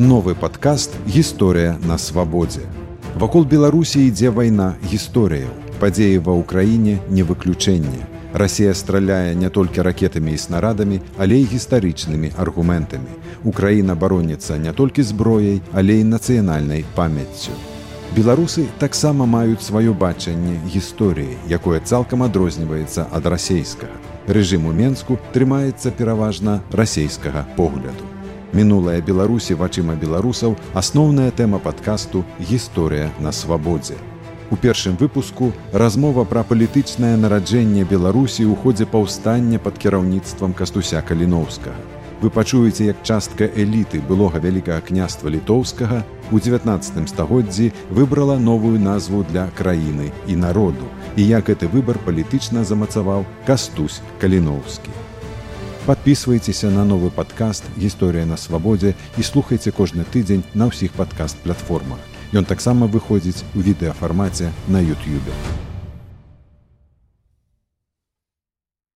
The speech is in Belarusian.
новы падкаст гісторыя на свабодзе. Вакол Беларусі ідзе вайна гісторыяў. Падзеі ва ўкраіне не выключэнне. Расія страляе не толькі ракетамі і снарадамі, але і гістарычнымі аргументамі. Украіна бароніцца не толькі зброяй, але і нацыянальнай памяццю. Беларусы таксама маюць сваё бачанне гісторыі, якое цалкам адрозніваецца ад расейскага. Рэжым у Менску трымаецца пераважна расейскага погляду. Мінулая Беларусі вачыма беларусаў асноўная тэма падкасту гісторыя на свабодзе. У першым выпуску размова пра палітычнае нараджэнне Беларусі ў ходзе паўстання пад кіраўніцтвам кастуся каліноўскага вы пачуеце як частка эліты былога вялікага княства літоўскага у 19 стагоддзі выбрала новую назву для краіны і народу. І як гэты выбар палітычна замацаваў кастусь каліноўскі подписывайтеся на новы падкаст гісторыя на свабодзе і слухайце кожны тыдзень на ўсіх падкаст платформах ён таксама выходзіць у відэафармаце на ютюбе